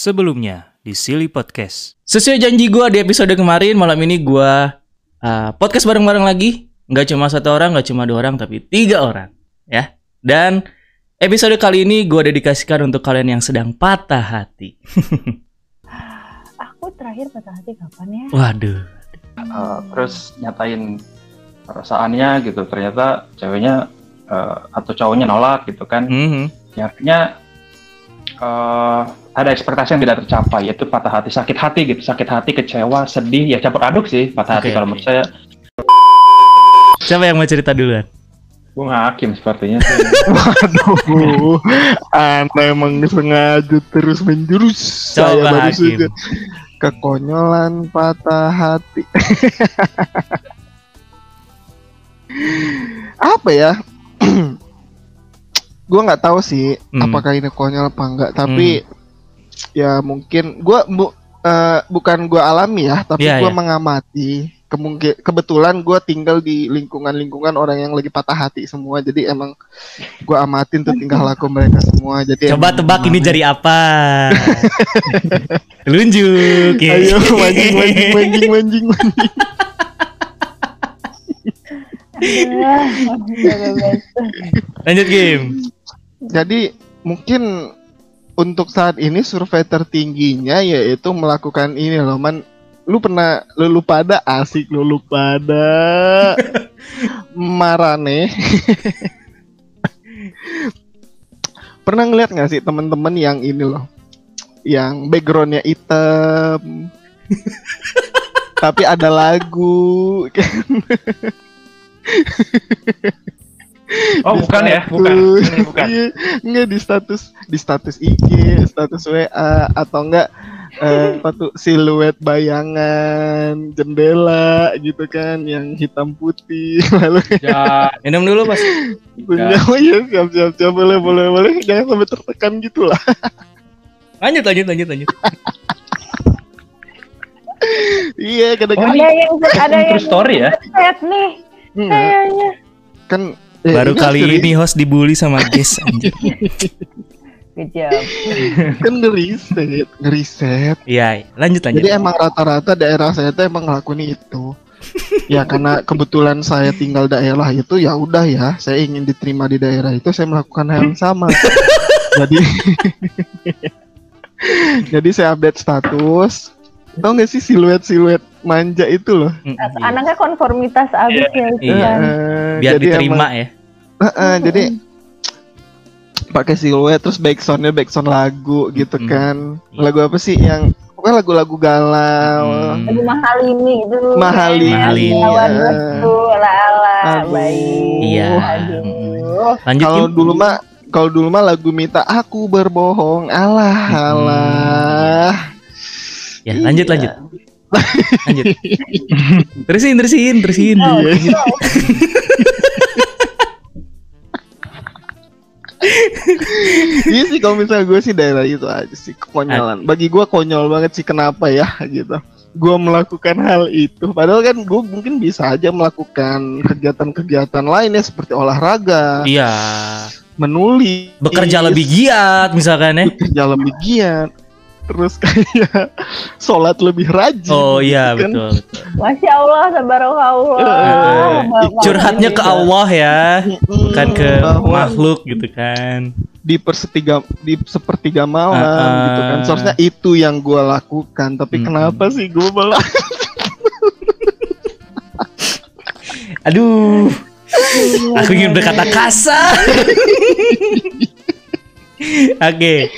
Sebelumnya di Silly Podcast. Sesuai janji gue di episode kemarin, malam ini gue uh, podcast bareng-bareng lagi. Nggak cuma satu orang, nggak cuma dua orang, tapi tiga orang. Ya. Dan episode kali ini gue dedikasikan untuk kalian yang sedang patah hati. Aku terakhir patah hati kapan ya? Waduh. Uh, terus nyatain perasaannya gitu ternyata ceweknya uh, atau cowoknya nolak gitu kan. Ya, artinya uh, ada ekspektasi yang tidak tercapai yaitu patah hati sakit hati gitu sakit hati kecewa sedih ya campur aduk sih patah hati Oke, kalau menurut saya Siapa yang mau cerita duluan? Bung Hakim sepertinya sih. Aduh, Anda emang sengaja terus menjurus. Coba, Saya baru Hakim. saja kekonyolan patah hati. apa ya? gue nggak tahu sih Hmm. apakah ini konyol apa enggak, tapi ya mungkin gue bu, eh, bukan gue alami ya, tapi Iya, gue iya. mengamati. Kemungkin kebetulan gue tinggal di lingkungan-lingkungan orang yang lagi patah hati semua, jadi emang gue amatin tuh tingkah laku mereka semua. Jadi Coba tebak ini jari apa? Lunjuk. ya. Ayo mancing mancing mancing mancing mancing. Lanjut game. Jadi mungkin untuk saat ini survei tertingginya yaitu melakukan ini loh man. Lu pernah lu lu pada asik lu lu pada marane. pernah ngeliat nggak sih teman-teman yang ini loh, yang backgroundnya hitam, tapi ada lagu. Oh Di bukan ya, status. bukan, Ini bukan. Iya, enggak di status di status IG, status WA atau enggak eh, apa tuh siluet bayangan jendela gitu kan yang hitam putih lalu Ya, Minum dulu pas. punya oh iya siap siap siap boleh boleh boleh jangan sampai tertekan gitu lah Lanjut lanjut lanjut lanjut. iya kadang Oh, Ada yang ada yang story ya. nih kayaknya. kan Baru ini kali ngeri- ini host dibully sama guys anjir. Good job. kan ngeriset ngeriset Iya, lanjut lanjut. Jadi emang rata-rata daerah saya tuh emang ngelakuin itu. ya karena kebetulan saya tinggal daerah itu ya udah ya, saya ingin diterima di daerah itu saya melakukan hal yang sama. jadi Jadi saya update status. Tahu nggak sih siluet-siluet manja itu loh. Iya. Anaknya konformitas abis ya itu Iya. kan. Eh, Biar jadi diterima emang- ya. Eh, eh, jadi pakai siluet terus backsoundnya backsound lagu gitu Mm-mm. kan. Iya. Lagu apa sih yang pokoknya lagu-lagu galau. Hmm. Lagi mahal ini gitu. Mahalini, Lawan ya. betul, ala ala, Aduh. baik. Iya. Lanjut Kalau dulu mah kalau dulu mah lagu minta aku berbohong. Alah alah. Ya, lanjut Iya. lanjut. Lanjut. terusin terusin terusin. Iya. Lanjut. Iya sih kalau misalnya gue sih daerah itu aja sih kekonyolan. Bagi gue konyol banget sih kenapa ya gitu. Gue melakukan hal itu. Padahal kan gue mungkin bisa aja melakukan kegiatan-kegiatan lain ya seperti olahraga, Iya. menulis, Bekerja lebih giat misalkan ya. bekerja lebih giat. Terus kayak sholat lebih rajin. Oh iya gitu kan. betul. Masya Allah, tabarakallah. Eh, Bapak Curhatnya ke. Allah ya, bukan ke Bahwa makhluk gitu kan. di persetiga di sepertiga malam Ah, ah. gitu kan seharusnya itu yang gue lakukan tapi Mm-mm. kenapa sih gue malah Aduh. Aku ingin berkata kasar. Oke.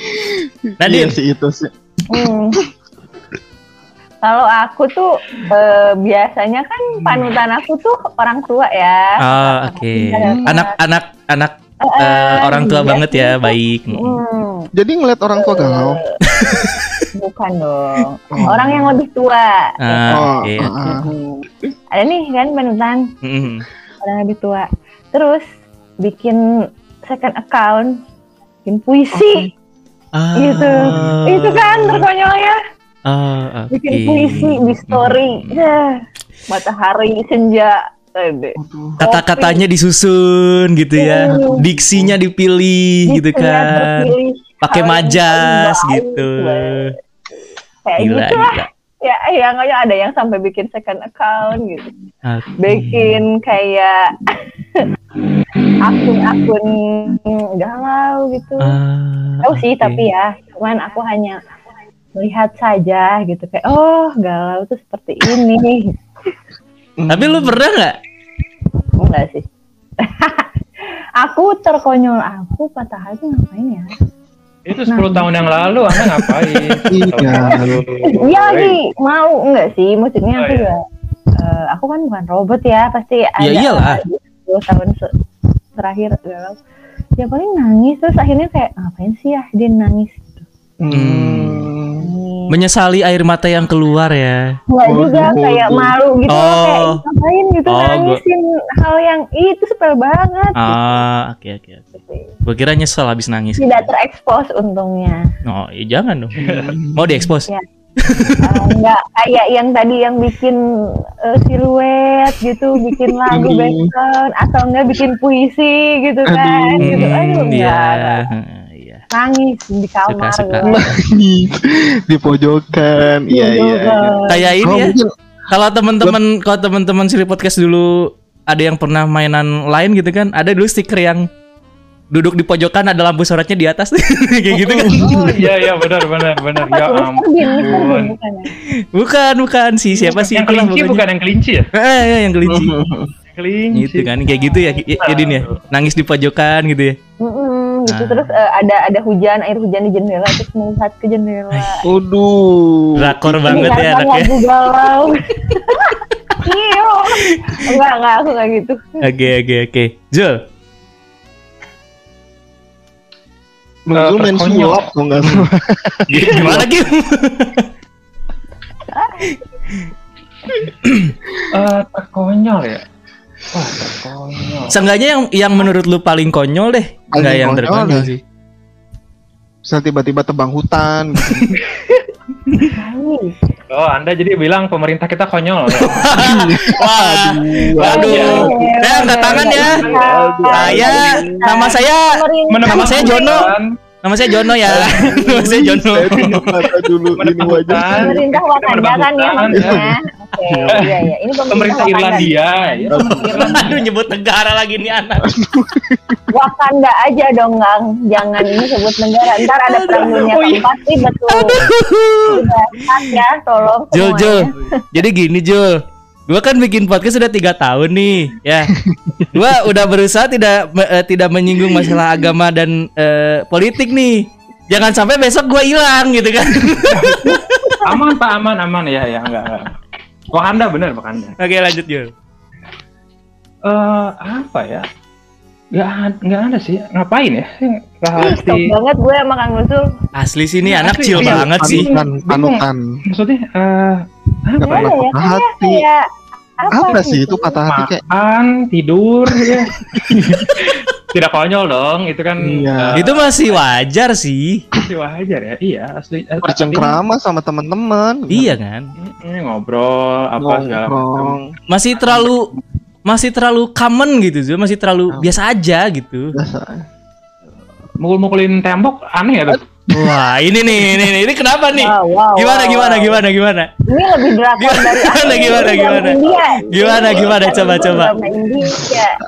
iya Nadine. sih itu sih Hmm. Kalau aku tuh eh, biasanya kan panutan aku tuh orang tua ya. Oh, oke. Hmm. Anak-anak anak Eh, eh, orang tua iya banget ya, sih. baik. Hmm, jadi ngeliat orang tua galau bukan dong. Oh. Orang yang lebih tua. Ah, oh oke. ah, ah. Hmm. Ada nih kan panutan Mm-mm. orang lebih tua. Terus bikin second account, bikin puisi Ah. gitu. Itu kan terkonyolnya. Ah, oke. Bikin puisi di story. Mm-mm. Ya, matahari senja. Kata-katanya disusun gitu ya. Hmm. Diksinya dipilih gitu Diksinya kan. terpilih. pakai yang majas gitu. kayak Gila, gitu lah gila. ya ya nggak ada yang sampai bikin second account gitu Oke. bikin kayak akun-akun galau gitu Ah, tahu sih tapi ya cuman aku hanya melihat saja gitu kayak oh galau tuh seperti ini Tapi lu pernah nggak? enggak sih aku terkonyol aku patah hati ngapain ya Itu 10 tahun yang lalu Anda ngapain? Iya. Iya lagi mau enggak sih maksudnya Oh, aku iya. juga eh, aku kan bukan robot ya pasti ada iyalah. 10 tahun terakhir galau ya paling nangis terus akhirnya kayak ngapain sih ya dia nangis gitu. Hmm. Nangis. Menyesali air mata yang keluar ya. Enggak juga kayak waduh. malu gitu loh, kayak Oh. ngapain gitu Oh, gua- nangisin hal yang "Ih, itu sepele banget Ah, oke oke. oke. gitu. Gua kira nyesel habis nangis. tidak terekspos untungnya Oh, iya jangan dong. Mau diekspos? Ya. Eh, enggak kayak yang tadi yang bikin eh, siluet gitu bikin lagu Aduh. background atau enggak bikin puisi gitu kan Aduh. gitu aduh Hmm, enggak, iya. enggak. Iya. nangis di kamar gitu. di pojokan. Iya iya. iya. Kayak ini Oh, ya. mungkin Kalau teman-teman kalau teman-teman sili podcast dulu ada yang pernah mainan lain gitu kan? Ada dulu stiker yang duduk di pojokan ada lampu sorotnya di atas kayak gitu kan? Oh iya iya benar benar benar. Ya ampun. Bukan ya? Bukan, bukan sih. Siapa sih Yang kelinci bukan yang kelinci ya? Eh, eh, yang kelinci. Kelinci. gitu kan kayak gitu ya ya, ya, Din ya. Nangis di pojokan gitu ya. Gitu Ah. terus eh, ada ada hujan air hujan di jendela terus melihat ke jendela Waduh. Drakor banget ya anaknya. lagu galau Iyo. enggak enggak aku enggak gitu Oke, oke, oke. Jul. Lu Eh, lu main sulap kok enggak salah. Gimana Kim? Eh, terkonyol ya. Wah, terkonyol. Seenggaknya yang yang menurut lu paling konyol deh. Paling Enggak yang konyol terkonyol deh. sih. Bisa tiba-tiba tebang hutan gitu. Oh, Anda jadi bilang pemerintah kita konyol. ya? Waduh. Waduh. Saya angkat tangan ya. Saya nama saya. Nama saya Jono. Nama saya Jono ya. nama saya Jono. Saya dulu ini wajah. Pemerintah Wakanda kan ya maksudnya oke iya iya ini pemerintah pemerintah. Irlandia. Ya. Aduh nyebut negara lagi nih anak. Wakanda aja dong Kang jangan ini sebut negara ntar ada perang dunia Oh, iya. keempat sih betul Udah, cut ya tolong Jul. Jul. Jadi gini Jul. Gua kan bikin podcast sudah tiga tahun nih, ya. Gua udah berusaha tidak me- eh, tidak menyinggung masalah agama dan eh, politik nih. Jangan sampai besok gua hilang gitu kan. Aman Pak, aman, aman ya, ya enggak, enggak. Wakanda bener Wakanda. Oke lanjut Jul. Eh, apa ya? Nggak, ad- nggak ada sih. Ngapain ya? Hati. banget gue sama Kang Nusul Asli sini Iya, anak asli, chill iya. banget sih. Panutan, panutan. Maksudnya, eh, Nggak apa? pernah Ada ya, patah hati. kayak Apa sih gitu? itu patah hati kayak Makan, tidur, ya. Tidak konyol dong, itu kan. Iya. eh, Itu masih wajar sih. masih wajar ya. Iya, asli. eh, bercengkrama sama teman-teman. Iya kan? Ini ngobrol apa segala macam. Masih terlalu masih terlalu common gitu masih terlalu biasa aja gitu. Biasa. Mukul-mukulin tembok aneh ya tuh. Wah, ini nih, ini nih, ini kenapa nih? Wow, wow, Gimana wow, gimana wow. gimana gimana? Ini lebih drakor Gimana, dari gimana, gimana, gimana? India. Gimana, gimana? Coba, coba.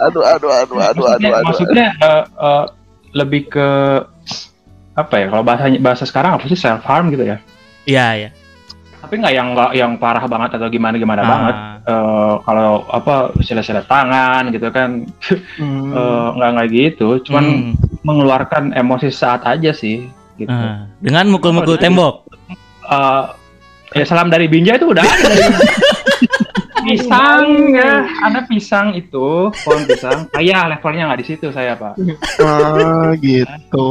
Aduh aduh aduh aduh aduh Maksudnya, aduh. maksudnya eh, eh, lebih ke apa ya? Kalau bahasanya bahasa sekarang apa sih self harm gitu ya? Iya, iya. Tapi nggak yang nggak yang parah banget atau gimana gimana Ah. banget. Eh, kalau apa silet-silet tangan gitu kan Hmm. eh, nggak nggak gitu. Cuman Hmm. mengeluarkan emosi saat aja sih. Gitu. Ah, dengan mukul-mukul tembok. Eh, ya salam dari Binja itu udah ada pisang ya ada pisang itu pohon pisang saya levelnya nggak di situ saya pak Ah, gitu.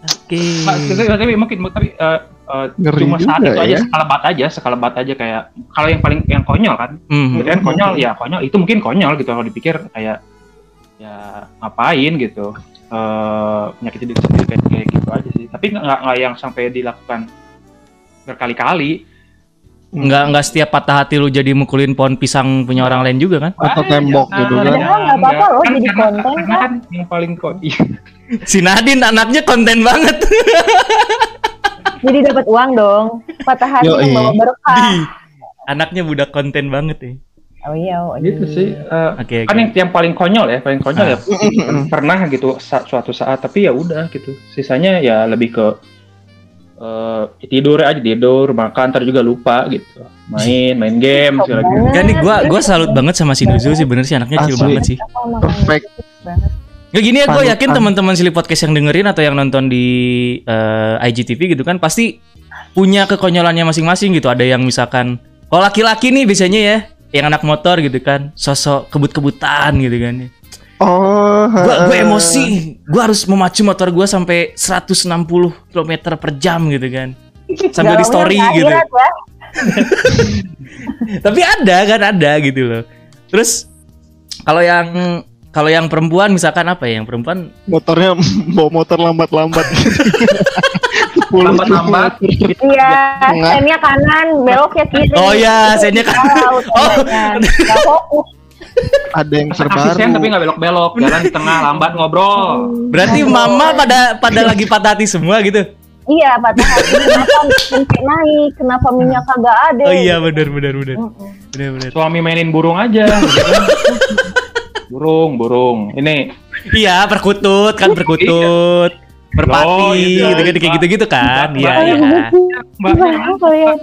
Oke. Pak, tapi, tapi mungkin tapi eh, eh, Ngeri cuma saat itu aja ya. sekelebat aja sekelebat aja kayak kalau yang paling yang konyol kan Hmm. kemudian konyol ya konyol itu mungkin konyol gitu kalau dipikir kayak ya ngapain gitu eh menyakiti diri sendiri kayak, kayak gitu aja sih tapi nggak nggak yang sampai dilakukan berkali-kali nggak nggak setiap patah hati lu jadi mukulin pohon pisang punya orang lain juga kan? Atau tembok gitu kan. Nggak apa-apa loh jadi karena- konten, kan yang paling kok iya. Si Nadine anaknya konten banget. Jadi dapat uang dong. Patah hati Yoi. membawa berkah. Di. Anaknya budak konten banget ya. Oh iya, oh iya. gitu sih Eh, Oke, kan oke. yang, yang paling konyol ya paling konyol Ah. ya pernah gitu sa- suatu saat tapi ya udah gitu sisanya ya lebih ke eh, tidur aja tidur makan ntar juga lupa gitu main main game segala gitu Gak nih gua gua salut banget sama si Nuzul sih bener sih anaknya chill banget sih. Perfect. Gak gini ya gue yakin teman-teman Silly Podcast yang dengerin atau yang nonton di eh, IGTV gitu kan pasti punya kekonyolannya masing-masing gitu. Ada yang misalkan kalau laki-laki nih biasanya ya yang anak motor gitu kan sosok kebut-kebutan gitu kan. Oh, Gua gue heeh. emosi, gua harus memacu motor gua sampai 160 km per jam gitu kan. Sambil di story nggak gitu. ya. Tapi ada kan ada gitu loh. Terus kalau yang kalau yang perempuan misalkan apa ya? Yang perempuan motornya bawa motor lambat-lambat. lambat-lambat Iya, Tengah. sennya kanan, beloknya kiri. Oh iya, sennya kanan. salah Oh. Nggak fokus. Ada yang kasih terbaru. sen tapi nggak belok-belok jalan di tengah lambat ngobrol berarti mama pada pada lagi patah hati semua gitu. Iya, patah hati. Kenapa mesin naik? Kenapa minyak kagak ada? Oh iya benar benar benar. Benar benar. suami mainin burung aja gitu kan. burung burung ini Iya, perkutut kan perkutut. Merpati itu. gitu gitu kayak gitu-gitu kan. Iya, iya. yang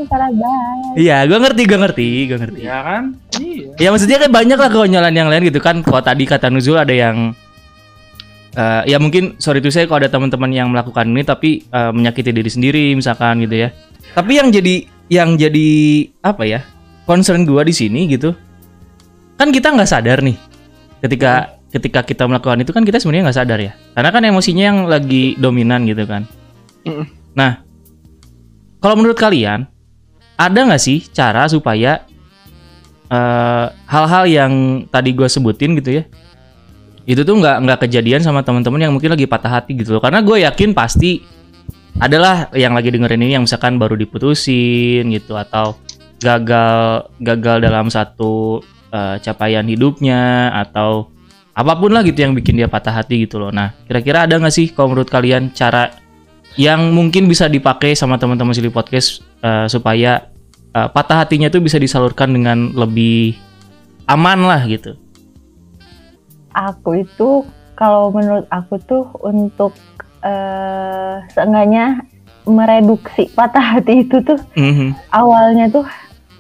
salah banget? Iya, gua ngerti, gua ngerti, gua ngerti. ya kan iya Ya maksudnya kan banyak lah kekonyolan yang lain gitu kan. Kalau tadi kata Nuzul ada yang eh, ya mungkin sorry tuh saya kalau ada teman-teman yang melakukan ini tapi eh, menyakiti diri sendiri misalkan gitu ya. Tapi yang jadi yang jadi apa ya? Concern gua di sini gitu. Kan kita nggak sadar nih ketika ketika kita melakukan itu kan kita sebenarnya nggak sadar ya. Karena kan emosinya yang lagi dominan gitu kan. Mm. Nah, kalau menurut kalian ada nggak sih cara supaya eh, hal-hal yang tadi gue sebutin gitu ya itu tuh nggak nggak kejadian sama teman-teman yang mungkin lagi patah hati gitu loh karena gue yakin pasti adalah yang lagi dengerin ini yang misalkan baru diputusin gitu atau gagal gagal dalam satu eh, capaian hidupnya atau apa pun lah gitu yang bikin dia patah hati gitu loh nah kira-kira ada nggak sih kalau menurut kalian cara yang mungkin bisa dipakai sama teman-teman Silly Podcast eh, supaya eh, patah hatinya tuh bisa disalurkan dengan lebih aman lah gitu. Aku itu kalau menurut aku tuh untuk eh seenggaknya mereduksi patah hati itu tuh Mhm. awalnya tuh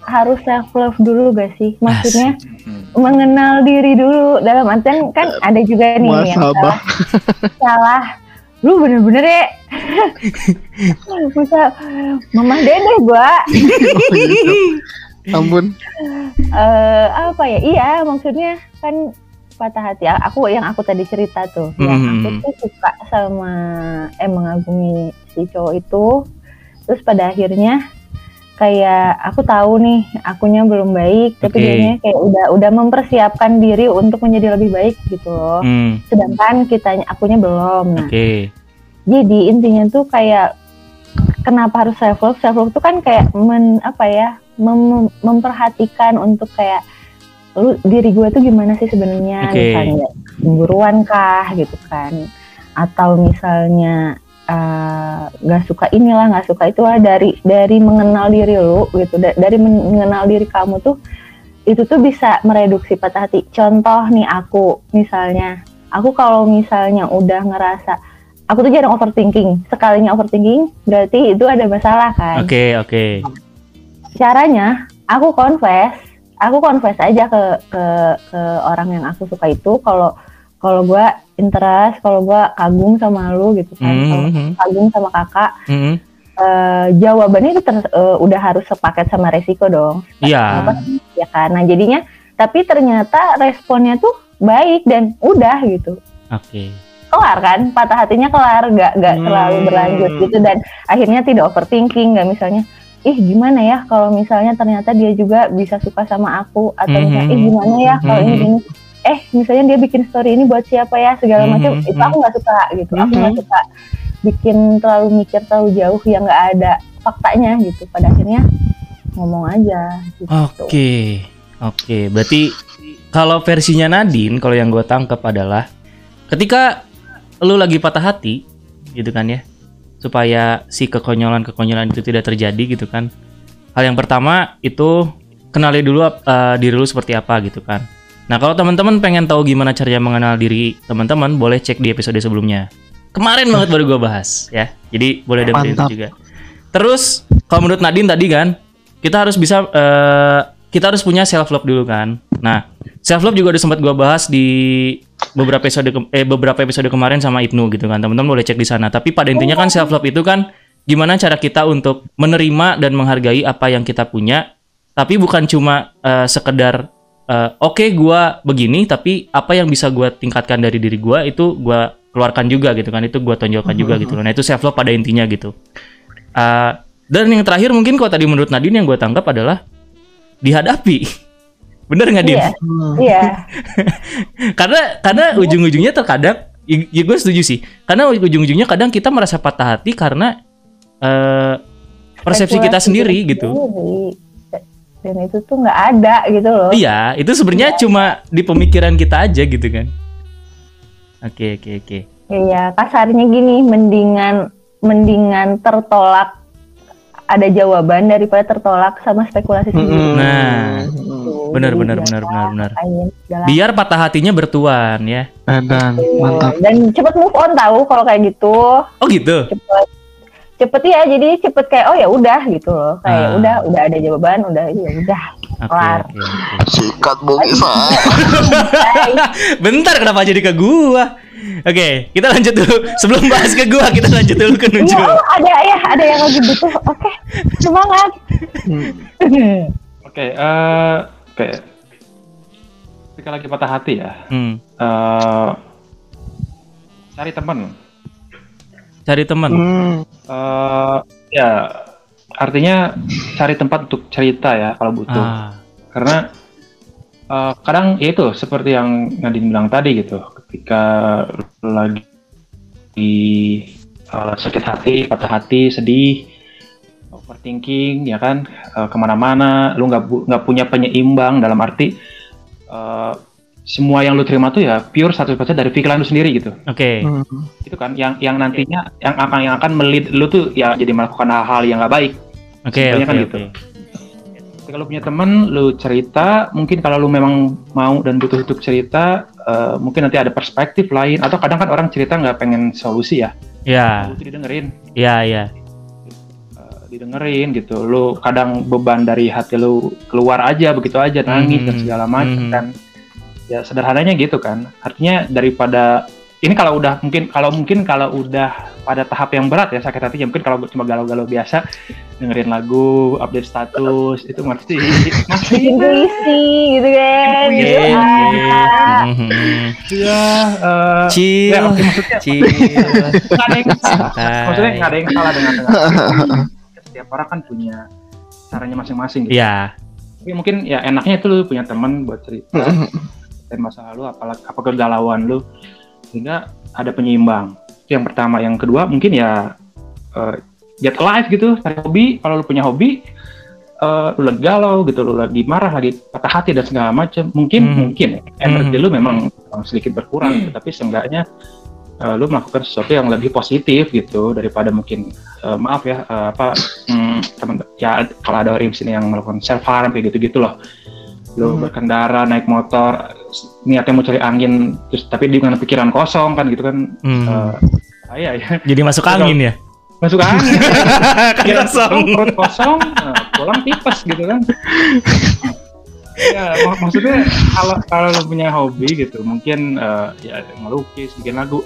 harus self love dulu gak sih? Maksudnya Hmm. Mengenal diri dulu. Dalam artian kan ada juga nih yang salah, salah. Lu bener-bener ya? Bisa mamah dede gua. Ampun. eh apa ya? Iya maksudnya kan patah hati. Aku yang aku tadi cerita tuh. Yang aku Mhm. tuh suka sama eh mengagumi si cowok itu. Terus pada akhirnya kayak aku tahu nih akunya belum baik tapi dianya kayak udah udah mempersiapkan diri untuk menjadi lebih baik gitu loh. Hmm, sedangkan kitanya akunya belum. Nah Oke. jadi intinya tuh kayak kenapa harus self love self love tuh kan kayak men apa ya mem- memperhatikan untuk kayak lu diri gue tuh gimana sih sebenarnya? Oke. misalnya cemburuan kah gitu kan? Atau misalnya eh, nggak suka inilah nggak suka itu lah dari dari mengenal diri lu gitu. Da- dari mengenal diri kamu tuh itu tuh bisa mereduksi patah hati. Contoh nih aku misalnya. Aku kalau misalnya udah ngerasa aku tuh jarang overthinking. Sekalinya overthinking berarti itu ada masalah kan? Oke, oke. caranya aku confess. Aku confess aja ke ke ke orang yang aku suka itu. Kalau kalau gue interest kalau gue kagum sama lu gitu kan kalau Mhm, kagum sama kakak mhm. eh, jawabannya itu ter- eh, udah harus sepaket sama resiko dong Iya. apa ya kan nah jadinya tapi ternyata responnya tuh baik dan udah gitu Oke. kelar kan patah hatinya kelar nggak nggak Hmm. terlalu berlanjut gitu dan akhirnya tidak overthinking nggak misalnya ih gimana ya kalau misalnya ternyata dia juga bisa suka sama aku atau misalnya ih Mhm. gimana ya kalau ini Mhm. gini eh misalnya dia bikin story ini buat siapa ya segala macam Mhm. itu aku nggak suka gitu aku nggak Mhm. suka bikin terlalu mikir terlalu jauh yang nggak ada faktanya gitu pada akhirnya ngomong aja gitu. Oke, oke. Berarti kalau versinya Nadine, kalau yang gue tangkap adalah ketika lu lagi patah hati, gitu kan ya, supaya si kekonyolan-kekonyolan itu tidak terjadi gitu kan. Hal yang pertama itu kenali dulu uh, diri lu seperti apa gitu kan. Nah kalau teman-teman pengen tahu gimana caranya mengenal diri teman-teman, boleh cek di episode sebelumnya. Kemarin banget baru gue bahas ya. Jadi boleh dengerin itu juga. Terus kalau menurut Nadine tadi kan, kita harus bisa eh, kita harus punya self love dulu kan. Nah, self love juga udah sempat gua bahas di beberapa episode ke- eh beberapa episode kemarin sama Ibnu gitu kan. Teman-teman boleh cek di sana. Tapi pada intinya kan self love itu kan gimana cara kita untuk menerima dan menghargai apa yang kita punya, tapi bukan cuma eh, sekedar eh, oke gua begini, tapi apa yang bisa gua tingkatkan dari diri gua itu gua keluarkan juga gitu kan. Itu gua tonjolkan juga gitu loh. Nah, itu self love pada intinya gitu. Eh, dan yang terakhir mungkin kalau tadi menurut Nadine yang gue tangkap adalah dihadapi. Bener nggak Din? Iya, iya. karena karena ujung-ujungnya terkadang, ya, ya gue setuju sih. Karena ujung-ujungnya kadang kita merasa patah hati karena eh, persepsi kita sendiri diri gitu. sendiri. Dan itu tuh nggak ada gitu loh. Iya, itu sebenarnya cuma di pemikiran kita aja gitu kan. Oke oke oke. Iya, kasarnya gini, mendingan mendingan tertolak ada jawaban daripada tertolak sama spekulasi sendiri. Nah, Gitu. benar benar benar benar benar. Biar patah hatinya bertuan ya. Dan hal. mantap. Dan cepet move on tahu kalau kayak gitu. Oh gitu. Cepet cepet ya jadi cepet kayak oh ya udah gitu loh kayak Ah. udah udah ada jawaban udah ya udah Kelar. Sikat Bung Isa. Bentar kenapa jadi ke gua? Oke, kita lanjut dulu. Sebelum bahas ke gua, kita lanjut dulu ke Nujul. oh, ada ya ada yang lagi butuh oke semangat Oke, eh, oke. Ketika lagi patah hati ya, Hmm, eh, cari teman. cari teman. Hmm. Eh, ya, artinya cari tempat untuk cerita ya kalau butuh. Ah, Karena eh, kadang ya itu seperti yang Nadine bilang tadi gitu, ketika lagi di eh, sakit hati, patah hati, sedih, overthinking, ya kan, eh, ke mana-mana, lu nggak nggak punya penyeimbang dalam arti eh, semua yang lu terima tuh ya pure 100% dari pikiran lu sendiri gitu Oke. Hmm. itu kan yang yang nantinya yang akan yang akan melid lu tuh ya jadi melakukan hal-hal yang nggak baik Oke, Simpelnya oke, kan oke. gitu. Ketika lu punya temen, lu cerita, mungkin kalau lu memang mau dan butuh untuk cerita, eh, mungkin nanti ada perspektif lain, atau kadang kan orang cerita nggak pengen solusi ya, Ya, lu tuh didengerin, ya, ya. eh, didengerin gitu, lu kadang beban dari hati lu keluar aja, begitu aja, nangis dan Mhm. segala macam Mhm. kan, ya sederhananya gitu kan, artinya daripada ini kalau udah mungkin kalau mungkin kalau udah pada tahap yang berat ya sakit hatinya mungkin kalau cuma galau-galau biasa dengerin lagu update status itu masih masih bikin puisi gitu kan. Oke, gitu ya eh, Chill, ya maksudnya chill. nggak ada yang maksudnya nggak ada yang salah dengan dengan setiap orang kan punya caranya masing-masing gitu. Ya, Tapi mungkin ya enaknya itu lu punya teman buat cerita dan masa lalu apalagi apa kegalauan lu sehingga ada penyeimbang itu yang pertama yang kedua mungkin ya eh, get alive gitu cari hobi kalau lu punya hobi eh, lu lagi galau gitu lu lagi marah lagi patah hati dan segala macam mungkin Mhm. mungkin ya, energi Mhm. lu memang sedikit berkurang gitu, tapi seenggaknya eh, lu melakukan sesuatu yang lebih positif gitu daripada mungkin eh, maaf ya eh, apa hmm, teman ya kalau ada orang di sini yang melakukan self harm kayak gitu gitu loh lu Hmm. berkendara naik motor niatnya mau cari angin terus tapi dengan pikiran kosong kan gitu kan Hmm. eh, bahaya ya jadi masuk angin ya. masuk angin kan pikiran kosong. perut kosong eh, pulang tipes gitu kan ya mak- maksudnya kalau kalau lu punya hobi gitu mungkin eh, ya melukis bikin lagu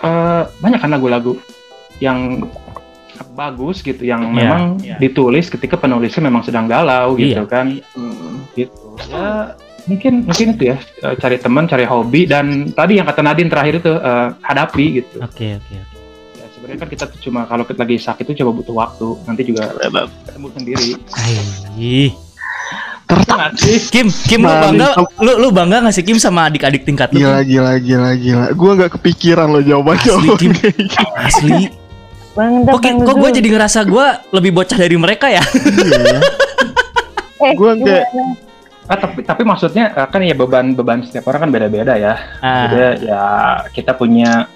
eh, banyak kan lagu-lagu yang bagus gitu yang Iya, memang iya. ditulis ketika penulisnya memang sedang galau gitu Iya. kan gitu ya mungkin mungkin itu ya eh, cari teman cari hobi dan tadi yang kata Nadine terakhir itu eh, hadapi gitu Oke, oke. oke. ya, sebenarnya kan kita tuh cuma kalau kita lagi sakit itu coba butuh waktu nanti juga ketemu sendiri. Iya nggak sih Kim, Kim lu Nah, bangga, lu lu bangga gak sih Kim sama adik-adik tingkat lu? Gila gila gila gila. Gua nggak kepikiran loh jawaban Asli, jawaban Kim. kayak gitu. Asli. Bang, Kok, kok gue jadi ngerasa gue lebih bocah dari mereka ya? Iya. Eh, Gua nggak- gimana? Ah, tapi tapi maksudnya eh, kan ya beban beban setiap orang kan beda-beda ya. Ah, Jadi ya kita punya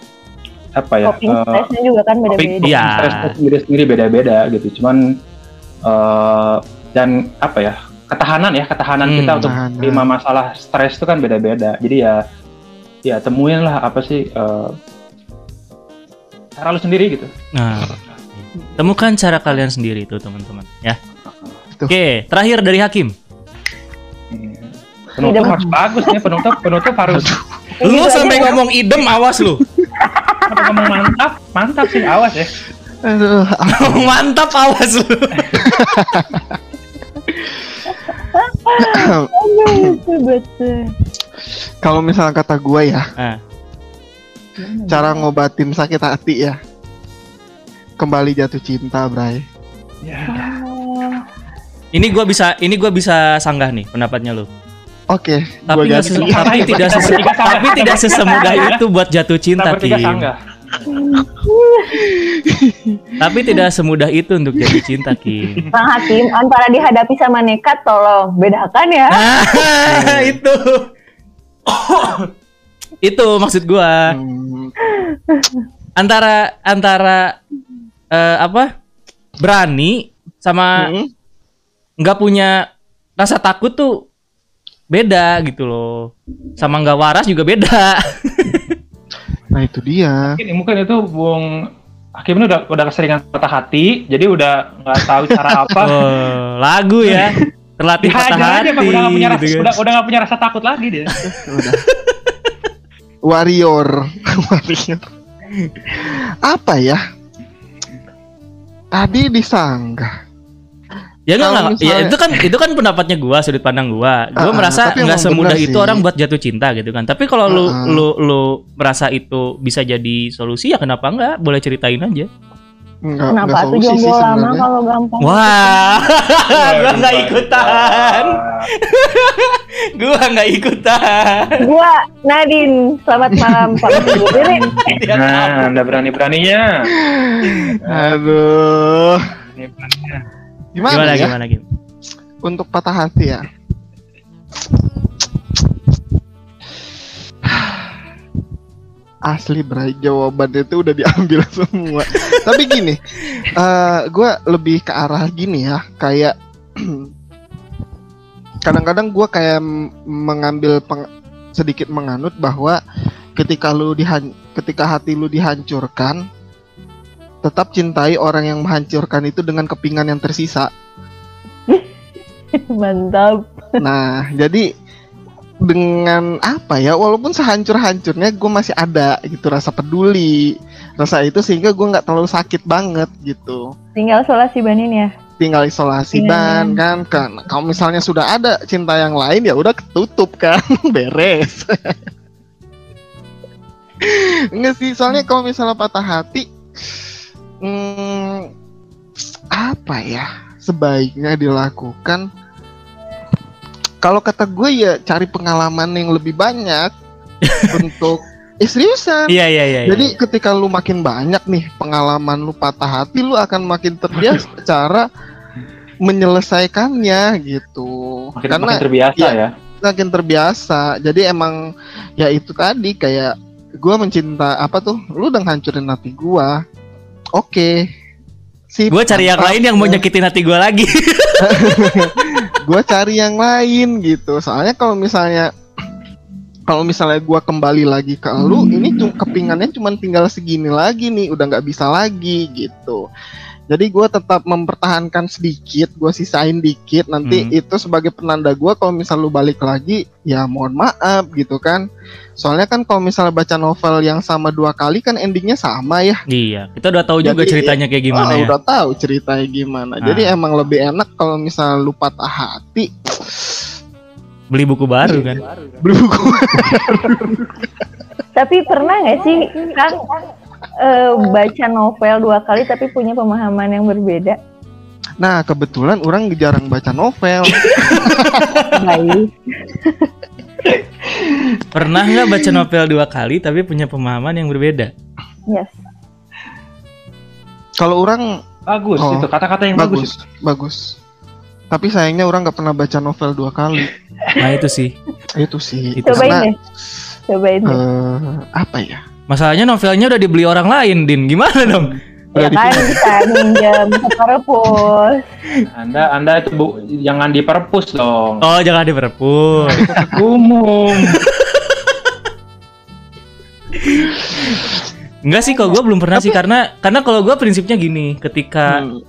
apa ya? Coping eh, stressnya juga kan coping- beda-beda. Iya. stresnya sendiri-sendiri beda-beda gitu. Cuman eh dan apa ya? Ketahanan ya, ketahanan Hmm. kita untuk terima masalah stres itu kan beda-beda. Jadi ya ya temuin lah apa sih eh cara lu sendiri gitu. Nah, temukan cara kalian sendiri tuh teman-teman ya. Oke, terakhir dari Hakim. Penutup harus bagus ya, penutup penutup harus Lu sampai ya. ngomong idem awas lu. apa ngomong mantap, mantap sih awas ya. Aduh, mantap awas lu. Kalau misalnya kata gue ya, Ah, cara ngobatin sakit hati ya, kembali jatuh cinta, Bray. Oh, ini gua bisa ini gua bisa sanggah nih pendapatnya lu. Oke, Tapi gua nggak ganti. se- tapi Kita tidak sese- tapi tidak sesemudah itu buat jatuh cinta Kim. Tapi tidak semudah itu untuk jatuh cinta Kim. Bang Hakim, antara dihadapi sama nekat, tolong bedakan ya. Ah, itu. itu maksud gua. Antara antara eh, apa? Berani sama hmm, nggak punya rasa takut tuh beda gitu loh. Sama nggak waras juga beda. Nah itu dia. Mungkin, mungkin itu Bung Hakim ini udah udah keseringan patah hati, jadi udah nggak tahu cara apa. Oh, lagu ya. Terlatih patah Dihajar hati aja, Bang. udah nggak punya rasa, gitu kan. udah udah nggak punya rasa takut lagi dia. Udah. Warrior, warrior. Apa ya? Tadi disanggah. Ya enggak, enggak. Ya, misalnya- itu kan itu kan pendapatnya gua, sudut pandang gua. Gua Ah, merasa tapi nggak emang semudah itu sih. orang buat jatuh cinta gitu kan. Tapi kalau lu Ah. lu lu merasa itu bisa jadi solusi ya kenapa enggak? Boleh ceritain aja. Enggak, Kenapa enggak tuh jomblo lama kalau gampang? Wah, gua nggak Wah, ikutan. Gua nggak ikutan. Gua Nadine, selamat malam Pak Ini Nah, anda berani-beraninya. Aduh. Berani-beraninya. Gimana, Gimana ya? gimana gimana? Untuk patah hati ya. Asli Bray, jawabannya itu udah diambil semua. Tapi gini, eh gue lebih ke arah gini ya, kayak kadang-kadang gue kayak mengambil peng- sedikit menganut bahwa ketika lu dihan ketika hati lu dihancurkan, tetap cintai orang yang menghancurkan itu dengan kepingan yang tersisa. Mantap. Nah, jadi dengan apa ya, walaupun sehancur-hancurnya gue masih ada gitu rasa peduli, rasa itu sehingga gue nggak terlalu sakit banget gitu. Tinggal solasi banin ya. Tinggal isolasi Iya. dan kan, kan kalau misalnya sudah ada cinta yang lain ya udah ketutup kan, beres. Enggak sih, soalnya kalau misalnya patah hati, hmm, apa ya sebaiknya dilakukan? Kalau kata gue ya cari pengalaman yang lebih banyak untuk eh seriusan. Iya iya iya. iya. Jadi ketika lu makin banyak nih pengalaman lu patah hati, lu akan makin terbiasa cara menyelesaikannya gitu. Makin, Karena makin terbiasa iya. ya. makin terbiasa. Jadi emang ya itu tadi kayak gua mencinta apa tuh? Lu udah hancurin hati gua. Oke. Sip, gue cari yang lain yang mau nyakitin hati gue lagi. gue cari yang lain gitu. Soalnya kalau misalnya kalau misalnya gue kembali lagi ke lu ini cuma kepingannya cuma tinggal segini lagi nih udah nggak bisa lagi gitu jadi gue tetap mempertahankan sedikit gue sisain dikit nanti Hmm. itu sebagai penanda gue kalau misal lu balik lagi ya mohon maaf gitu kan soalnya kan kalau misalnya baca novel yang sama dua kali kan endingnya sama ya iya, kita udah tahu juga Jadi, ceritanya kayak gimana Oh, ya. udah tahu ceritanya gimana Ah. jadi emang lebih enak kalau misalnya lu patah hati Beli buku baru kan. beli buku Tapi pernah nggak sih kan eh, baca novel dua kali tapi punya pemahaman yang berbeda? Nah, kebetulan orang jarang baca novel. Baik. Pernah nggak baca novel dua kali tapi punya pemahaman yang berbeda? Yes. Kalau orang Bagus Oh, itu kata-kata yang bagus. bagus, bagus. Tapi sayangnya orang nggak pernah baca novel dua kali. Nah itu sih. Itu sih. Itu Cobain Karena deh. Cobain deh. eh, apa ya? Masalahnya novelnya udah dibeli orang lain, Din. Gimana dong? ya kan bisa minjem ke perpus. Anda Anda itu bu, jangan diperpus dong. Oh, jangan di perpus. Umum. Enggak sih, kalau gue belum pernah sih karena karena kalau gue prinsipnya gini, ketika Hmm.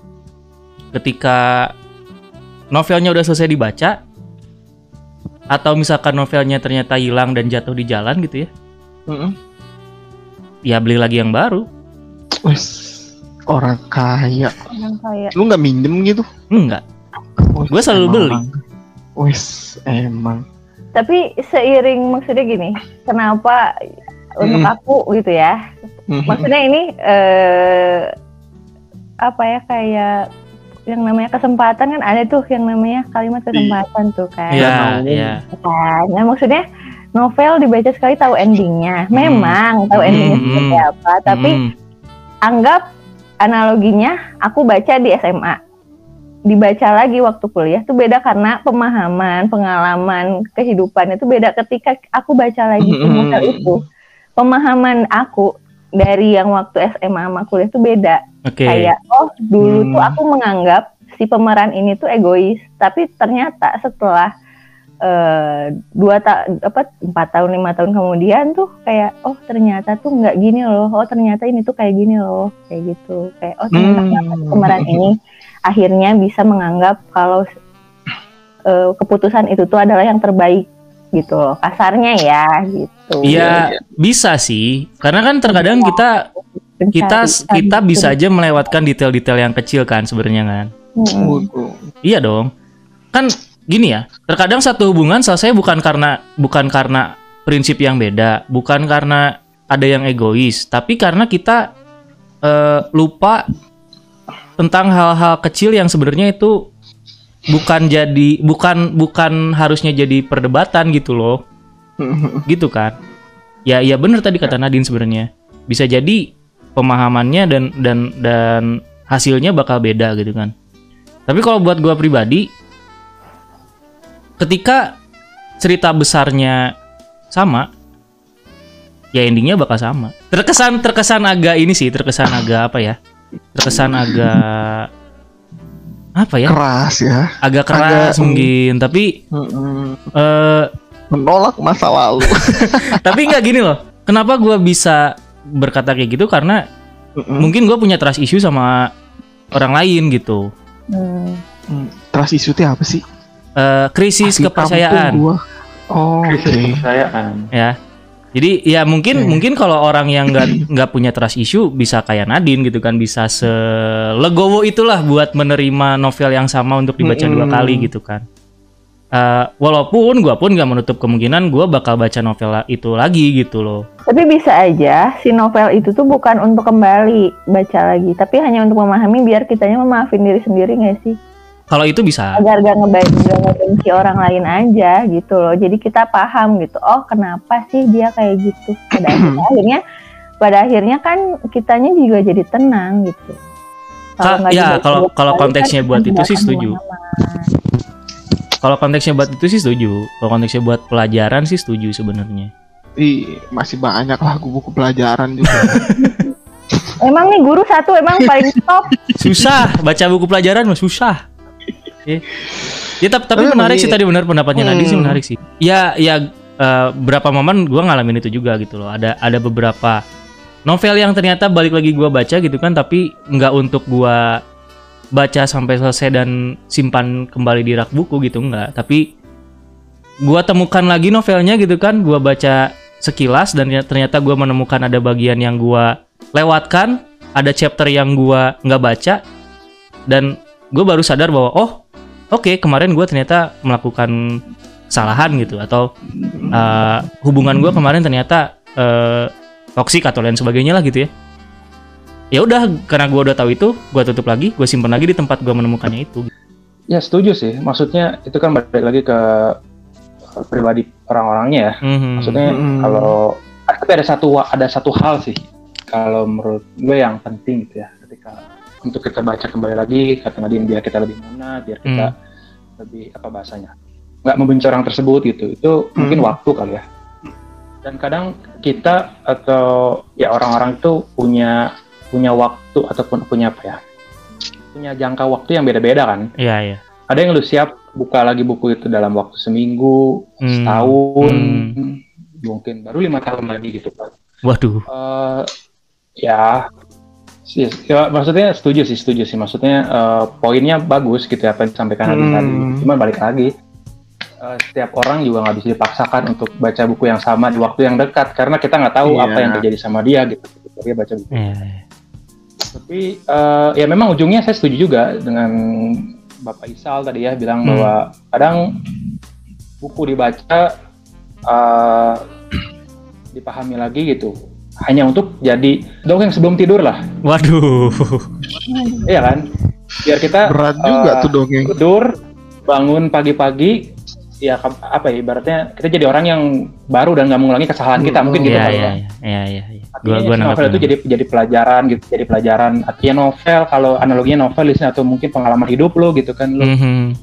ketika novelnya udah selesai dibaca atau misalkan novelnya ternyata hilang dan jatuh di jalan gitu ya, Mm-mm. Ya beli lagi yang baru. Wes, orang kaya. Yang kayak Lu nggak minjem gitu? Enggak. Gua selalu emang. beli. Wes, emang. tapi seiring maksudnya gini, kenapa untuk Hmm. aku gitu ya? Mhm. Maksudnya ini eh apa ya kayak yang namanya kesempatan kan ada tuh yang namanya kalimat kesempatan tuh kan. Iya, tahu. iya. kan. Nah maksudnya novel dibaca sekali tahu endingnya. Hmm. Memang tahu Hmm, endingnya hmm. seperti apa. Tapi Hmm. anggap analoginya aku baca di SMA. Dibaca lagi waktu kuliah tuh beda karena pemahaman, pengalaman, kehidupan itu beda ketika aku baca lagi Hmm. novel itu. Pemahaman aku dari yang waktu SMA sama kuliah tuh beda Oke. kayak oh dulu Hmm. tuh aku menganggap si pemeran ini tuh egois tapi ternyata setelah eh, dua ta apa empat tahun lima tahun kemudian tuh kayak oh ternyata tuh nggak gini loh oh ternyata ini tuh kayak gini loh kayak gitu kayak oh ternyata Hmm. pemeran ini akhirnya bisa menganggap kalau eh, keputusan itu tuh adalah yang terbaik gitu loh kasarnya ya gitu Iya, bisa sih. Karena kan terkadang kita kita Pencarian kita gitu. bisa aja melewatkan detail-detail yang kecil kan sebenarnya kan. Waduh. Iya dong. Kan gini ya, terkadang satu hubungan selesai bukan karena bukan karena prinsip yang beda, bukan karena ada yang egois, tapi karena kita eh, lupa tentang hal-hal kecil yang sebenarnya itu bukan jadi bukan bukan harusnya jadi perdebatan gitu loh. Gitu kan. Ya ya bener tadi kata Nadine sebenarnya. Bisa jadi pemahamannya dan dan dan hasilnya bakal beda gitu kan. Tapi kalau buat gua pribadi, ketika cerita besarnya sama, ya endingnya bakal sama. Terkesan terkesan agak ini sih, terkesan agak apa ya? Terkesan agak apa ya? Keras ya. Agak keras Agak- mungkin, tapi Mm-mm. eh Menolak masa lalu. tapi nggak gini loh. Kenapa gua bisa berkata kayak gitu? Karena Mm-mm. mungkin gue punya trust issue sama orang lain gitu. Hmm. Trust issue itu apa sih? Eh, krisis kepercayaan. Oh. Krisis kepercayaan. ya jadi ya mungkin Oke. mungkin kalau orang yang nggak nggak punya trust issue bisa kayak Nadine gitu kan bisa selegowo itulah buat menerima novel yang sama untuk dibaca dua Mm-mm. kali gitu kan Eh, walaupun gua pun nggak menutup kemungkinan gua bakal baca novel itu lagi gitu loh Tapi bisa aja si novel itu tuh bukan untuk kembali baca lagi, tapi hanya untuk memahami biar kitanya memaafin diri sendiri nggak sih? Kalau itu bisa Agar gak ngebenci, orang lain aja gitu loh. Jadi kita paham gitu. Oh kenapa sih dia kayak gitu? Pada akhirnya, pada akhirnya kan kitanya juga jadi tenang gitu. Ka- nggak ya, kalau- kalau kali konteksnya kan buat itu sih setuju. kalau konteksnya buat itu sih setuju kalau konteksnya buat pelajaran sih setuju sebenarnya Ih, masih banyak lah buku pelajaran juga. Emang nih guru satu emang paling top. susah baca buku pelajaran mah susah ya, ya tapi, tapi menarik sih iya. tadi benar pendapatnya Nadine sih Hmm. menarik sih ya ya eh, berapa momen gua ngalamin itu juga gitu loh ada ada beberapa novel yang ternyata balik lagi gua baca gitu kan tapi nggak untuk gua baca sampai selesai dan simpan kembali di rak buku gitu nggak tapi gua temukan lagi novelnya gitu kan gua baca sekilas dan ternyata gua menemukan ada bagian yang gua lewatkan ada chapter yang gua nggak baca dan gue baru sadar bahwa oh oke kemarin gue ternyata melakukan kesalahan gitu atau uh, hubungan gue kemarin ternyata uh, toksik atau lain sebagainya lah gitu ya ya udah karena gue udah tahu itu gue tutup lagi gue simpan lagi di tempat gue menemukannya itu Ya setuju sih. Maksudnya itu kan balik lagi ke pribadi orang-orangnya ya. Mhm. Maksudnya Mm-mm. kalau tapi ada satu ada satu hal sih kalau menurut gue yang penting gitu ya ketika untuk kita baca kembali lagi kata Nadine biar kita lebih mana biar kita lebih apa bahasanya nggak membenci orang tersebut gitu itu mungkin Hmm. waktu kali ya dan kadang kita atau ya orang-orang itu punya punya waktu ataupun punya apa ya punya jangka waktu yang beda-beda kan Iya, iya. ada yang lu siap buka lagi buku itu dalam waktu seminggu Hmm. setahun Hmm. mungkin baru lima tahun lagi gitu kan Waduh. Eh, ya, ya, maksudnya setuju sih, setuju sih. Maksudnya eh, poinnya bagus gitu ya apa yang disampaikan Hmm. tadi. Cuma balik lagi, eh, setiap orang juga nggak bisa dipaksakan untuk baca buku yang sama di waktu yang dekat karena kita nggak tahu Iya. apa yang terjadi sama dia gitu. Dia baca buku. Iya, iya. Tapi eh, ya memang ujungnya saya setuju juga dengan Bapak Isal tadi ya bilang Hmm. bahwa kadang buku dibaca eh, dipahami lagi gitu hanya untuk jadi dongeng sebelum tidur lah Waduh. iya kan biar kita Berat juga eh, tuh dongeng. tidur bangun pagi-pagi ya apa ya ibaratnya kita jadi orang yang baru dan nggak mengulangi kesalahan kita Hmm. mungkin gitu Iya, kali iya, ya. iya, iya, iya. iya. Gua gua novel itu jadi jadi pelajaran gitu jadi pelajaran artinya novel kalau analoginya novel atau mungkin pengalaman hidup lo gitu kan lo Mhm.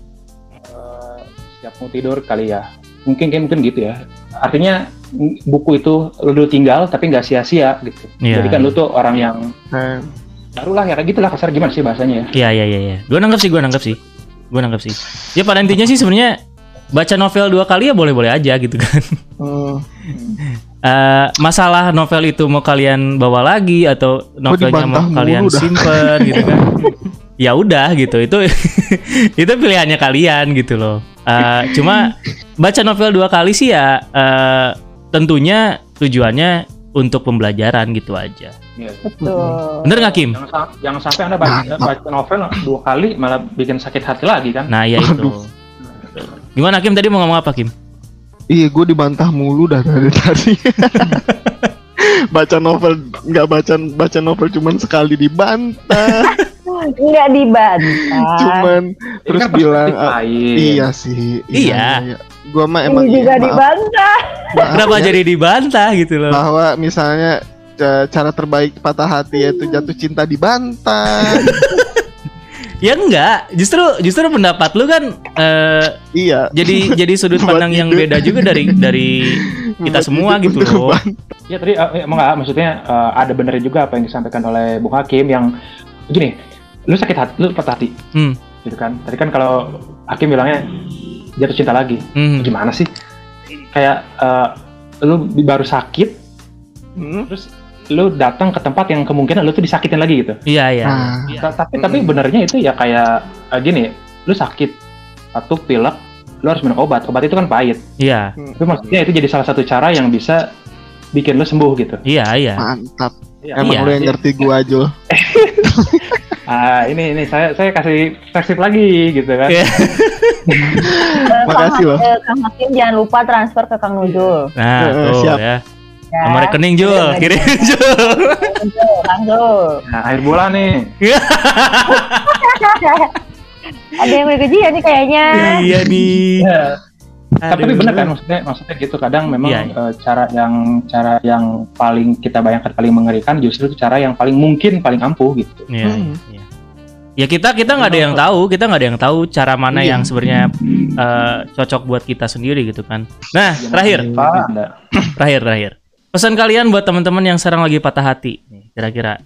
eh, siap mau tidur kali ya mungkin kayak mungkin gitu ya. Artinya buku itu lu dulu tinggal tapi nggak sia-sia gitu. Iya, jadi kan lu tuh orang yang baru lah ya kayak gitulah kasar gimana sih bahasanya ya? Iya, iya, iya, iya. Gua nangkep sih, gua nangkep sih. Gua nangkep sih. Ya pada intinya sih sebenarnya baca novel dua kali ya boleh-boleh aja gitu kan. hmm, Eh, masalah novel itu mau kalian bawa lagi atau novelnya mau kalian simpen gitu kan? Ya udah gitu itu itu pilihannya kalian gitu loh Eh, cuma baca novel dua kali sih ya eh, tentunya tujuannya untuk pembelajaran gitu aja. Iya. Betul. bener nggak Kim? Jangan, jangan sampai anda baca, baca novel dua kali malah bikin sakit hati lagi kan? Nah ya itu. Gimana Kim? Tadi mau ngomong apa Kim? Iya gue dibantah mulu dah dari tadi. baca novel nggak baca baca novel cuman sekali dibantah, Nggak dibantah. cuman Ini terus kan bilang ah, lain. iya sih. Iya. Gua mah emang Ini juga maaf, dibantah. maaf kenapa ya, jadi dibantah gitu loh bahwa misalnya ca- cara terbaik patah hati yaitu jatuh cinta dibantah. ya enggak justru justru pendapat lu kan eh, iya. jadi jadi sudut pandang yang beda juga dari dari kita Buat semua gitu loh. bantah. Ya tadi eh, emang nggak maksudnya eh, ada benernya juga apa yang disampaikan oleh Bung Hakim yang gini, lu sakit hati, lu patah hati, Hmm. gitu kan? Tadi kan kalau Hakim bilangnya jatuh cinta lagi, Hmm. gimana sih? Kayak eh, lu baru sakit, Hmm. terus lu datang ke tempat yang kemungkinan lu tuh disakitin lagi gitu. Iya iya. Nah, Iya. Ta- Tapi tapi benernya itu ya kayak eh, gini, lu sakit, batuk, pilek, lu harus minum obat. Obat itu kan pahit. Iya Tapi maksudnya itu jadi salah satu cara yang bisa bikin lu sembuh gitu. iya iya. mantap. Iya. Emang Iya. lu yang ngerti gua Jul. Ah, ini ini saya saya kasih perspektif lagi gitu kan. Iya. Eh, Makasih Kang- loh. eh, Kang Hakim jangan lupa transfer ke Kang Nujul. Nah Eh, tuh siap. ya. Ya. Nomor rekening Jul, Iya, kirim Jul. Jul. Nah, akhir bulan nih. Ada yang gajian nih kayaknya. iya nih. Ya. Tapi Aduh. bener kan maksudnya maksudnya gitu kadang memang Iya, iya. eh, cara yang cara yang paling kita bayangkan paling mengerikan justru itu cara yang paling mungkin paling ampuh gitu. Iya, Hmm. iya. Ya kita kita nggak ada yang tahu, kita nggak ada yang tahu cara mana Iya. yang sebenarnya eh, cocok buat kita sendiri gitu kan. Nah terakhir, terakhir, terakhir. Pesan kalian buat teman-teman yang sekarang lagi patah hati, kira-kira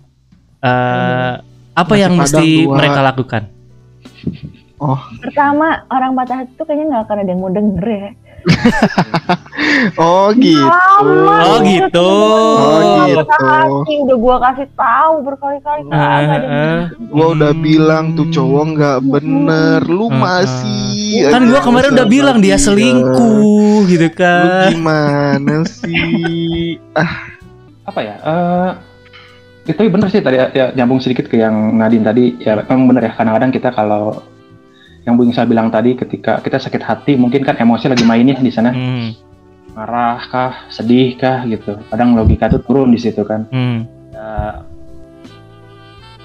eh, apa Nasi yang mesti dua. mereka lakukan? Pertama, orang patah hati tuh kayaknya nggak akan ada yang mau denger ya. Oh gitu. Lama Oh, itu gitu. Oh, gitu. hati udah gua kasih tahu berkali-kali yang eh. Gua udah bilang tuh cowok nggak bener, lu Hmm. masih. Kan gua kemarin udah bilang dia selingkuh gitu Lu kan. gimana sih? apa ya? Eh itu bener sih tadi ya, nyambung sedikit ke yang Nadine tadi ya memang bener ya kadang-kadang kita kalau yang Bung Isa bilang tadi ketika kita sakit hati mungkin kan emosi lagi mainnya di sana. Hmm, marah kah sedih kah gitu. Kadang logika tuh turun di situ kan. Hmm, Ya,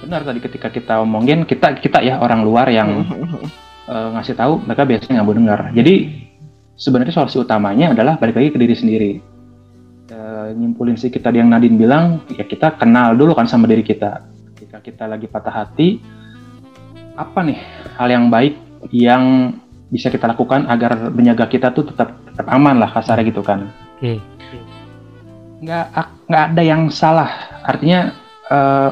benar tadi ketika kita omongin kita kita ya orang luar yang eh, ngasih tahu mereka biasanya nggak mau dengar. Jadi sebenarnya solusi utamanya adalah balik lagi ke diri sendiri. Eh, nyimpulin sih kita yang Nadine bilang ya kita kenal dulu kan sama diri kita. Ketika kita lagi patah hati apa nih hal yang baik yang bisa kita lakukan agar menjaga kita tuh tetap tetap aman lah kasarnya gitu kan. Oke. nggak nggak ada yang salah. Artinya eh,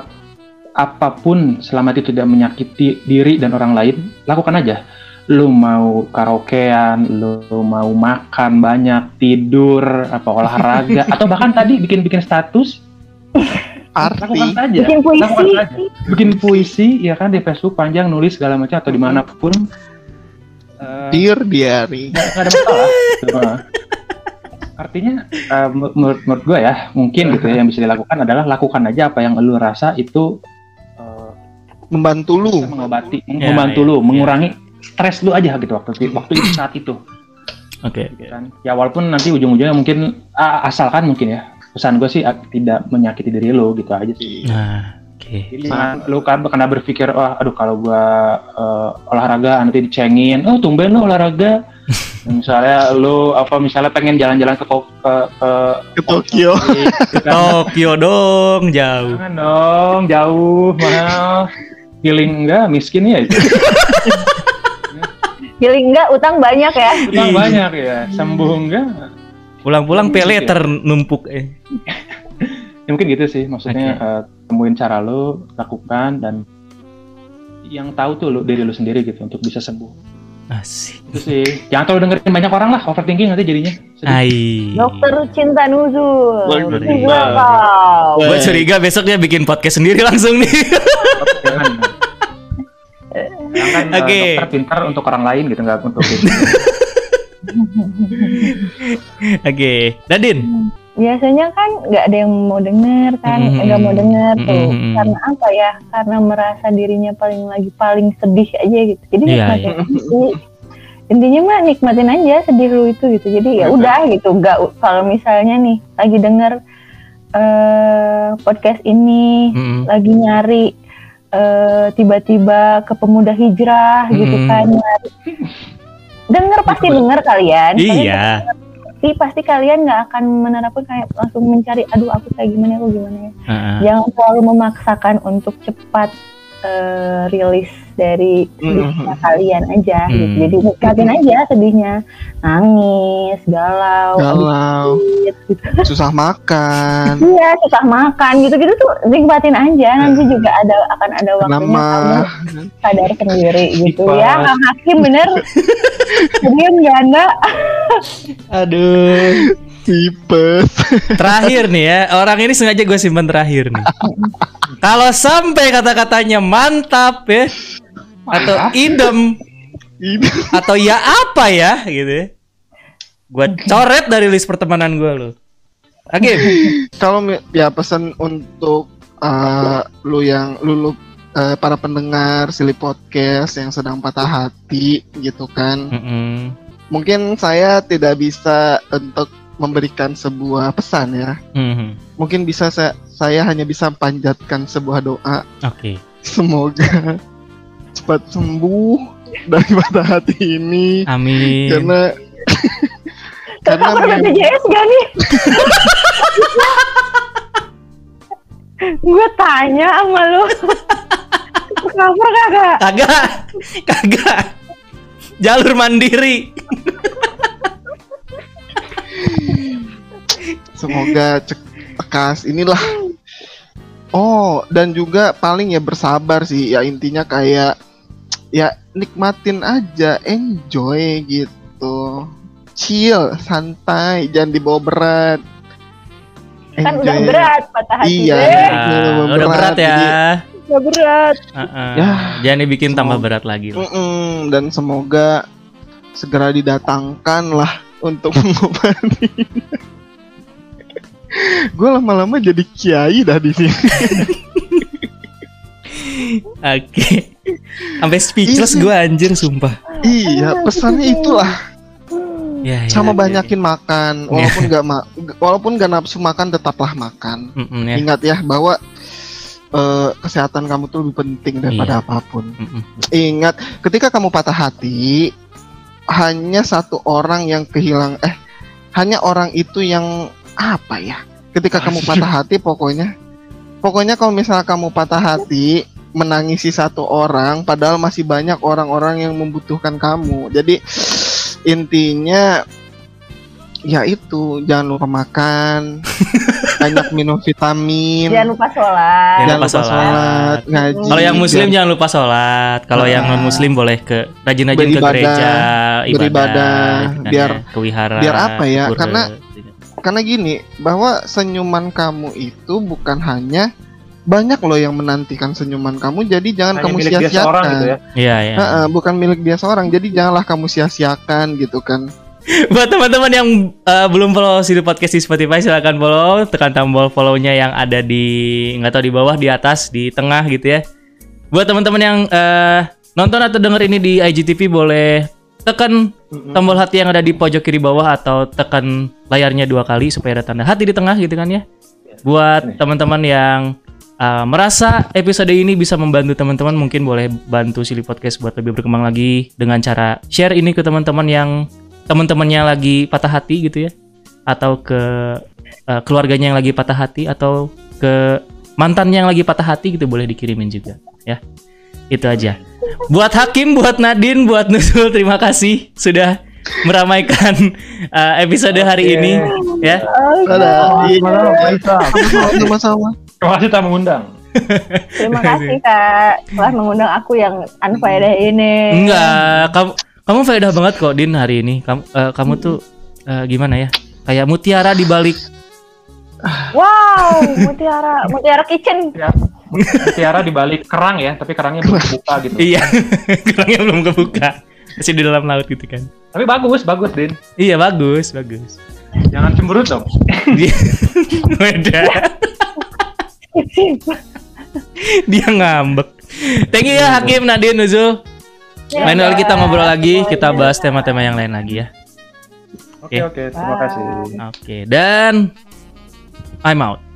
apa pun selama itu tidak menyakiti diri dan orang lain lakukan aja. Lu mau karaokean lu mau makan banyak tidur apa olahraga atau bahkan tadi bikin bikin status Arti. lakukan saja Bikin puisi. Lakukan saja. bikin puisi ya kan di Facebook panjang nulis segala macam atau di mana pun Eh, Dear diary. nggak ada masalah artinya menur- menurut menurut gue ya mungkin gitu ya yang bisa dilakukan adalah lakukan aja apa yang lu rasa itu eh, Membantu lu. mengobati Ya, membantu ya, lu ya. mengurangi stres lu aja gitu waktu waktu itu saat itu Oke. oke. kan ya walaupun nanti ujung-ujungnya mungkin ah, asalkan mungkin ya pesan gue sih tidak menyakiti diri lu gitu aja sih Nah, oke. jadi jangan lu kan kena berpikir wah aduh kalau gua eh, olahraga nanti dicengin oh tumben lu olahraga misalnya lu apa misalnya pengen jalan-jalan ke ke, ke Ke Tokyo. gitu kan. Tokyo dong, jauh. Jangan dong, jauh, mahal. Healing enggak, miskin ya. Healing enggak, utang banyak ya. Utang Iya. banyak ya, sembuh enggak. Pulang-pulang pay Iya. letter numpuk eh. Ya mungkin gitu sih, maksudnya eh, temuin cara lu, lakukan dan yang tahu tuh lu diri lu sendiri gitu untuk bisa sembuh. Asik. Itu sih. Jangan terlalu dengerin banyak orang lah, overthinking nanti jadinya. Sedih. Ai. Dokter cinta nuzul. Gue curiga besok dia bikin podcast sendiri langsung nih. Jangan. Jangan eh, Oke. dokter pintar untuk orang lain gitu, nggak untuk Oke, Dadin. Biasanya kan nggak ada yang mau denger kan, Mhm. nggak mau denger tuh. Mhm. Karena apa ya? Karena merasa dirinya paling lagi paling sedih aja gitu. Jadi Iya, nikmatin aja. Intinya mah nikmatin aja sedih lu itu gitu. Jadi ya udah gitu. Nggak kalau misalnya nih lagi denger eh podcast ini, Mm-mm. lagi nyari eh tiba-tiba ke pemuda hijrah gitu Mm-mm. kan nyari. Denger pasti denger kalian. Iya. pasti pasti kalian nggak akan menerapkan kayak langsung mencari aduh aku kayak gimana aku gimana ya Heeh. jangan selalu memaksakan untuk cepat eh, rilis dari dirinya kalian aja gitu. Hmm. jadi nikmatin aja sedihnya nangis galau Galau. abis gitu. Susah makan. iya susah makan gitu gitu tuh nikmatin aja nanti juga ada akan ada waktunya kamu Nama. sadar sendiri gitu Ipas. ya Kang Hakim bener Diam janda Aduh. Tipes. Terakhir nih ya, orang ini sengaja gue simpan terakhir nih. Kalau sampai kata-katanya mantap ya, atau idem, atau ya apa ya gitu ya. Gue coret dari list pertemanan gue loh. Oke, Kalau ya pesan untuk uh, lu yang lu, lu, uh, para pendengar Silly Podcast yang sedang patah hati gitu kan. Mm-mm. Mungkin saya tidak bisa untuk memberikan sebuah pesan ya. Mhm. Mungkin bisa saya, saya hanya bisa panjatkan sebuah doa Oke. semoga cepat sembuh dari patah hati ini. Amin. karena karena mem- BPJS gak nih? Gue tanya sama lu. Ke cover kagak. Kagak, kagak. Jalur mandiri. semoga cek lekas inilah. Oh dan juga paling ya bersabar sih. Ya intinya kayak ya nikmatin aja enjoy gitu chill santai jangan dibawa berat kan udah Enjoy. berat patah hati Iya. Ah, udah berat ya. udah berat Heeh. Ya. Jangan dibikin tambah Semoga- berat lagi. loh. Mm-mm, dan semoga segera didatangkan lah untuk mengobati gue lama-lama jadi kiai dah di sini Oke. Sampai speechless Iya. gue anjir sumpah. iya pesannya itulah Ya, ya, sama ya, banyakin makan walaupun nggak ma walaupun nggak nafsu makan tetaplah makan ya. Mm-mm, ya. ingat ya bahwa eh, kesehatan kamu tuh lebih penting daripada Iya. apa pun Mm-mm. ingat ketika kamu patah hati hanya satu orang yang kehilang eh hanya orang itu yang apa ya ketika kamu patah hati pokoknya pokoknya kalau misalnya kamu patah hati menangisi satu orang padahal masih banyak orang-orang yang membutuhkan kamu. Jadi intinya ya itu jangan lupa makan, banyak minum vitamin. Jangan lupa sholat. Jangan lupa lupa sholat. sholat, ngaji. Kalau yang muslim jangan- jangan lupa sholat. Kalau yang Nah. non muslim boleh ke rajin-rajin ke Beribadah, gereja, ibadah, beribadah, biar- ke wihara. biar apa ya, karena- karena gini bahwa senyuman kamu itu bukan hanya banyak loh yang menantikan senyuman kamu jadi jangan Hanya kamu sia-siakan gitu ya. Iya, iya. Heeh, bukan milik dia seorang jadi janganlah kamu sia-siakan gitu kan Buat teman-teman yang uh, belum follow Sili Podcast di Spotify silahkan follow, tekan tombol follow-nya yang ada di nggak tahu di bawah, di atas, di tengah gitu ya. Buat teman-teman yang uh, nonton atau denger ini di IGTV boleh tekan tombol hati yang ada di pojok kiri bawah atau tekan layarnya dua kali supaya ada tanda hati di tengah gitu kan ya. Buat teman-teman yang uh, merasa episode ini bisa membantu teman-teman mungkin boleh bantu Sili Podcast buat lebih berkembang lagi dengan cara share ini ke teman-teman yang teman-temannya lagi patah hati gitu ya atau ke uh, keluarganya yang lagi patah hati atau ke mantannya yang lagi patah hati gitu boleh dikirimin juga ya. Itu aja. Buat Hakim, buat Nadine, buat Nusul terima kasih sudah meramaikan uh, episode hari Oke. ini ya. Iya. Sama-sama Terima kasih tamu undang. Terima kasih kak telah mengundang aku yang unfaedah ini. Enggak, kamu kamu faedah banget kok Din hari ini. Kamu eh, kamu tuh eh, gimana ya? Kayak mutiara di balik Wow, mutiara, mutiara kitchen. Ya. Tiara di balik kerang ya, tapi kerangnya belum kebuka gitu. Iya, kerangnya belum kebuka. Masih di dalam laut gitu kan. Tapi bagus, bagus, Din. Iya, bagus, bagus. Jangan cemberut dong. Dia Beda. Dia ngambek. Thank you ya Hakim, Nadine, Nuzul. Lain kali kita ngobrol lagi, kita bahas tema-tema yang lain lagi ya. Oke, oke, terima kasih. Oke, dan I'm out.